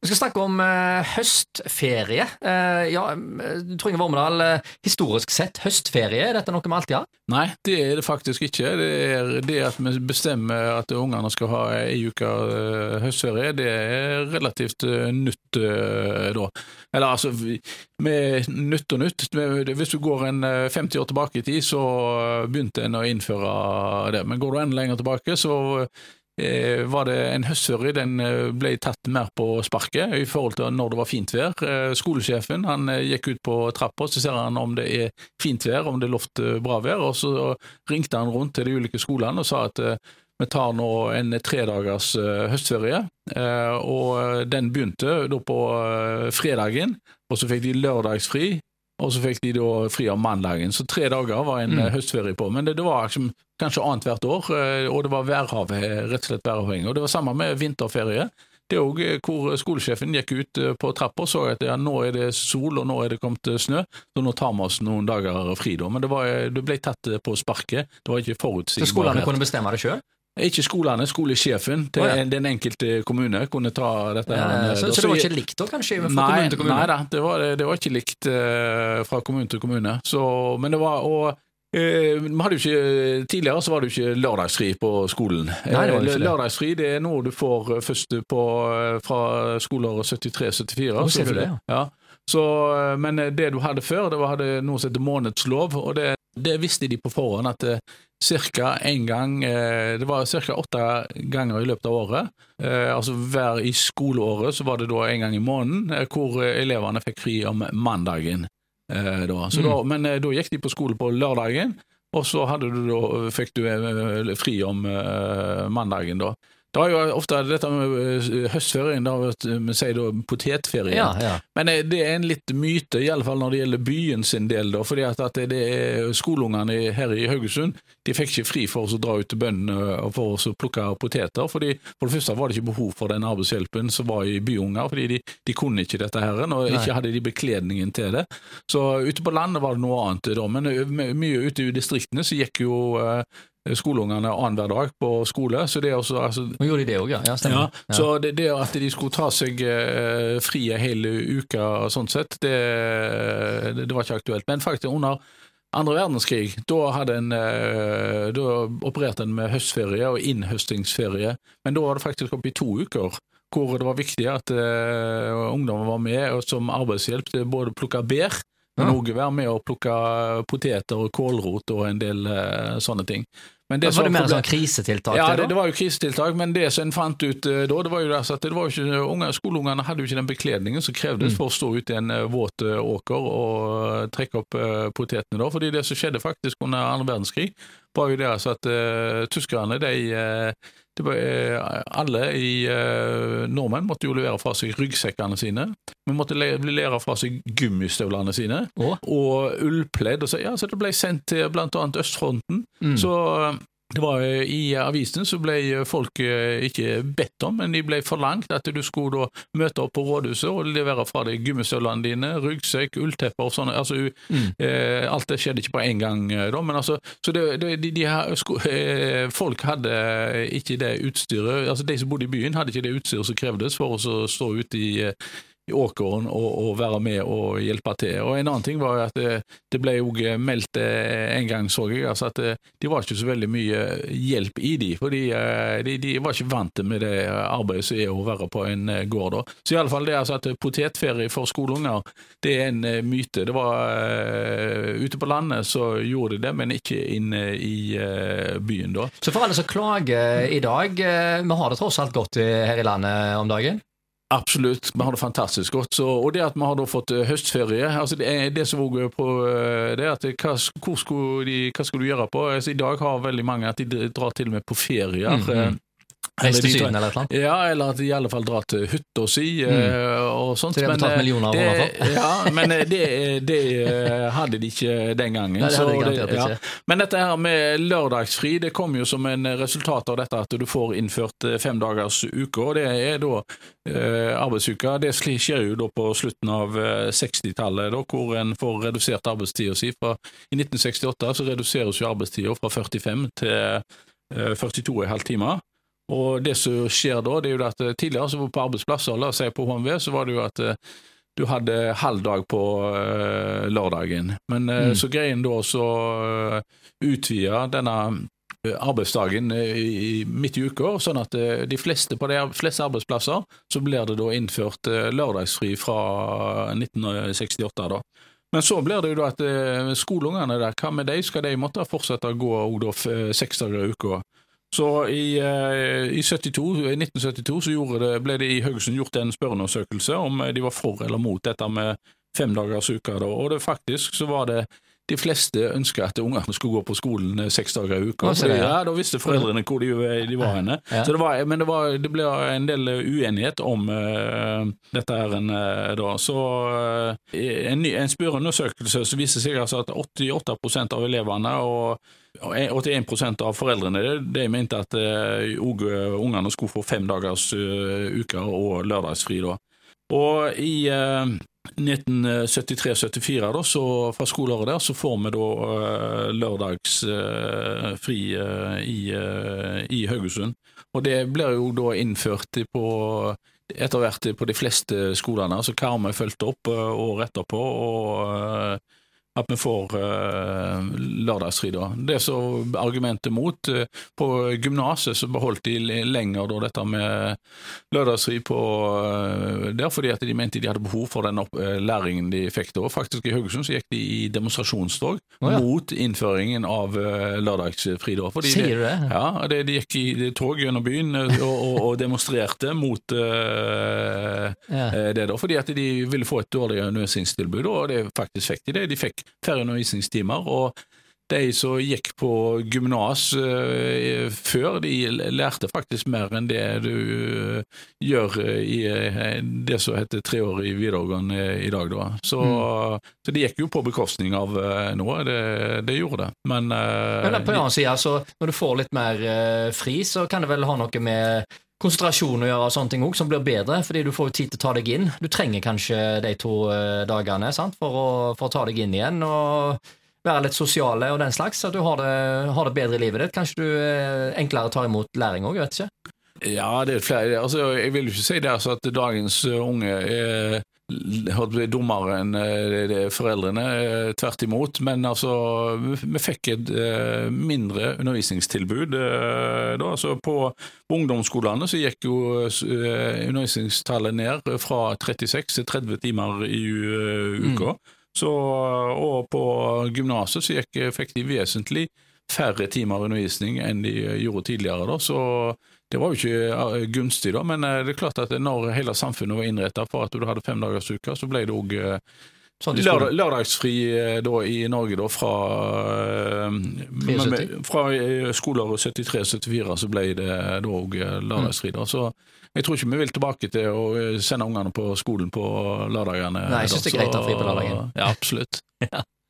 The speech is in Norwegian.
Vi skal snakke om eh, høstferie. Eh, ja, eh, Trond Inge Vormedal, eh, historisk sett, høstferie, er dette noe vi alltid har? Nei, det er det faktisk ikke. Det er det at vi bestemmer at ungene skal ha ei uke eh, høstferie, det er relativt eh, nytt da. Eller altså, med nytt og nytt. Hvis du går en eh, 50 år tilbake i tid, så begynte en å innføre det. Men går du enda lenger tilbake, så var det en høstferie. Den eh, ble tatt mer på sparket i forhold til når det var fint vær. Eh, Skolesjefen han eh, gikk ut på trappa, så ser han om det er fint vær, om det er lovt eh, bra vær, og så ringte han rundt til de ulike skolene og sa at eh, vi tar nå en tredagers eh, høstferie, eh, og den begynte da på eh, fredagen, og så fikk de lørdagsfri, og så fikk de da fri om mandagen. Så tre dager var en Mm. eh, høstferie på. Men det, det var liksom, kanskje annethvert år, eh, og det var værhavet, rett og slett væravhengig. Og det var samme med vinterferie. Det er òg hvor skolesjefen gikk ut eh, på trappa og så at ja, nå er det sol og nå er det kommet eh, snø, så nå tar vi oss noen dager fri. da. Men det, var, eh, det ble tatt eh, på sparket. Det var ikke Så forutsigbarhet. skolene kunne bestemme det sjøl? Ikke skolene, skolesjefen til oh, ja. den enkelte kommune kunne ta dette. her. så, så det var ikke likt da, kanskje, fra Nei, kommune til kommune? nei da, det var, det var ikke likt uh, fra kommune til kommune. Så, men det var og, eh, jo ikke, Tidligere så var det jo ikke lørdagsfri på skolen. Nei, det Eh, det. Lørdagsfri det er noe du får eh, først på, eh, fra skoleåret 73-74. Oh, ja. ja. Så, eh, men eh, det du hadde før, det var hadde noe som heter månedslov, og det, det visste de på forhånd at eh, cirka en gang eh, Det var ca. åtte ganger i løpet av året. Eh, altså hver i skoleåret så var det da en gang i måneden eh, hvor eh, elevene fikk fri om mandagen. Eh, da. Så Mm. da, men eh, da gikk de på skole på lørdagen, og så du da, fikk du fri om mandagen. da. Det er jo ofte dette med eh, høstferien, da, vi sier da potetferien. Ja, ja. Men eh, det er en litt myte, i alle fall når det gjelder byen sin del. Da, fordi at, at det er skoleungene her i Haugesund de fikk ikke fri for å dra ut til bøndene og for å plukke poteter. fordi For det første var det ikke behov for den arbeidshjelpen som var i byunger, fordi de, de kunne ikke dette her, og ikke hadde de bekledningen til det. Så ute på landet var det noe annet. Da. Men mye ute i distriktene så gikk jo eh, skoleungene annenhver dag på skole. så det er også, altså, og gjorde de det òg, ja. ja. ja, så det, det at de skulle ta seg eh, fri en hel uke og sånn sett, det, det, det var ikke aktuelt. Men faktisk under andre verdenskrig, da, hadde en, eh, da opererte en med høstferie og innhøstingsferie, men da var det faktisk oppe i to uker. Hvor det var viktig at eh, ungdommen var med og som arbeidshjelp til både å plukke bær, men òg være med å plukke poteter og kålrot og en del eh, sånne ting. Men var det mer sånn krisetiltak? ja, det, det, var jo krisetiltak, men det som en fant ut eh, da, det var jo det at det var ikke, unge, skoleungene hadde jo ikke den bekledningen som krevdes Mm. for å stå ute i en eh, våt eh, åker og trekke opp potetene. da, fordi det som skjedde faktisk under andre verdenskrig, var jo det altså at tyskerne, de, det var, eh, alle i eh, nordmenn måtte jo levere fra seg ryggsekkene sine. Vi måtte le levere fra seg gummistøvlene sine Å? og ullpledd. Og så, ja, så det ble sendt til annet østfronten. Mm. Så eh, det var I avisen så ble folk eh, ikke bedt om, men de ble forlangt at du skulle møte opp på rådhuset og levere fra deg gummistøvlene dine, ryggsekk, ulltepper og sånne. altså Mm. eh, Alt det skjedde ikke på en gang, eh, da, men altså så det, det, de, de her, sko, eh, Folk hadde ikke det utstyret altså De som bodde i byen, hadde ikke det utstyret som krevdes for å stå ute i eh, i åkeren og, og være med og hjelpe til. Og En annen ting var at det, det ble jo meldt eh, en gang, så jeg, altså at de var ikke så veldig mye hjelp i de, for de, eh, de, var ikke vant med det arbeidet som er å være på en eh, gård. da. Så i alle fall det altså at potetferie for skoleunger, det er en eh, myte. Det var uh, Ute på landet så gjorde de det, men ikke inne i uh, byen da. Så for alle som klager i dag, eh, vi har det tross alt godt her i landet om dagen? Absolutt, vi har det fantastisk godt. Så, og det at vi har da fått eh, høstferie altså det, er det som er på eh, det at hva, hvor skulle de, hva skal du gjøre på? Altså, I dag har veldig mange at de drar til og med på ferier. Mm, mm. Eh, Reise til Syden eller annet? Ja, eller i alle fall drar til hytta si mm. og sånt. Så de har betalt eh, millioner av det, kroner for? Ja, men eh, det, det eh, hadde de ikke den gangen. Nei, det hadde de garantert ja. ikke. Men dette her med lørdagsfri det kom jo som en resultat av dette at du får innført fem femdagers uke, og det er da eh, arbeidsuka. Det skjer jo da på slutten av eh, 60-tallet, da, hvor en får redusert arbeidstida si. I 1968 så reduseres jo arbeidstida fra 45 til eh, 42,5 timer. Og det som skjer da, det er jo at eh, tidligere så på arbeidsplasser, la oss si på HMV, så var det jo at eh, du hadde halv dag på uh, lørdagen. Men uh, mm. så greien da så uh, utvide denne arbeidsdagen i, midt i uka, sånn at de fleste på de fleste arbeidsplasser så blir det da innført lørdagsfri fra 1968. da. Men så blir det jo da at skoleungene der, hva med de? Skal de måtte fortsette å gå da, seks dager i uka? Så i, uh, i, 72, 1972 så det, ble det i Haugesund gjort en spørreundersøkelse om de var for eller mot dette med fem dagers uke. Og det, faktisk så var det de fleste ønska at ungene skulle gå på skolen eh, seks dager i uka. Ja, ja, da visste foreldrene hvor de, de var henne. Det var, men det, var, det, ble en del uenighet om uh, dette her en, uh, da. Så uh, en, en spørreundersøkelse så viser seg altså at 88% av elevene og 81% av foreldrene de mente at uh, ungene skulle få fem dagers uh, uker og lørdagsfri. da. Og i uh, 1973-74, da, så fra skoleåret der, så får vi da uh, lørdagsfri i, i Haugesund. Og det blir jo da innført på etter hvert på de fleste skolene. Så Karmøy fulgte opp året etterpå. og at vi får uh, lørdagsfri. da. Det som argumentet mot. Uh, på gymnaset så beholdt de lenger da, dette med lørdagsfri på uh, der, fordi at de mente de hadde behov for den opp, læringen de fikk da. Faktisk i Haugesund så gikk de i demonstrasjonstog oh, ja. mot innføringen av lørdagsfri. da. Fordi Sier du det? Ja, det, de gikk i tog gjennom byen og, og, og demonstrerte mot ja. det, da, fordi at de ville få et dårligere undervisningstilbud, og det faktisk fikk de det. De fikk færre undervisningstimer. og de som gikk på gymnas uh, før, de lærte faktisk mer enn det du uh, gjør i uh, det som heter treårig videregående i dag. Da. Så, mm. så det gikk jo på bekostning av noe, det, det, gjorde det. Men, Men på en annen side, altså, når du får litt mer fri, så kan det vel ha noe med konsentrasjon å gjøre, og sånne ting også, som blir bedre, fordi du får jo tid til å ta deg inn. Du trenger kanskje de to eh, dagene sant, for å, for å ta deg inn igjen. og være litt sosiale og den slags, at du har det, har det bedre i livet ditt. Kanskje du eh, enklere tar imot læring òg, vet ikke? Ja, det er flere. Altså, jeg vil jo ikke si det altså, at dagens unge er dummere enn eh, foreldrene, eh, tvert imot. Men altså, vi fikk et eh, mindre undervisningstilbud. Da. Altså, på, ungdomsskolene så gikk jo undervisningstallet ned fra 36 til 30 timer i uka. Mm. Så, og på gymnaset så gikk, fikk de vesentlig færre timer undervisning enn de gjorde tidligere. Da. Så det var jo ikke gunstig, da, men eh, det er klart at når hele samfunnet var innretta for at du hadde fem dagers uke, så ble det òg eh, sånn lørdag, lørdagsfri eh, da, i Norge da, fra, med, fra skoleåret 73-74 så ble det da òg lørdagsfri. Da. Så jeg tror ikke vi vil tilbake til å sende ungene på skolen på lørdagene. Nei, jeg syns det er greit å ha fri på lørdagen. Ja, absolutt. ja.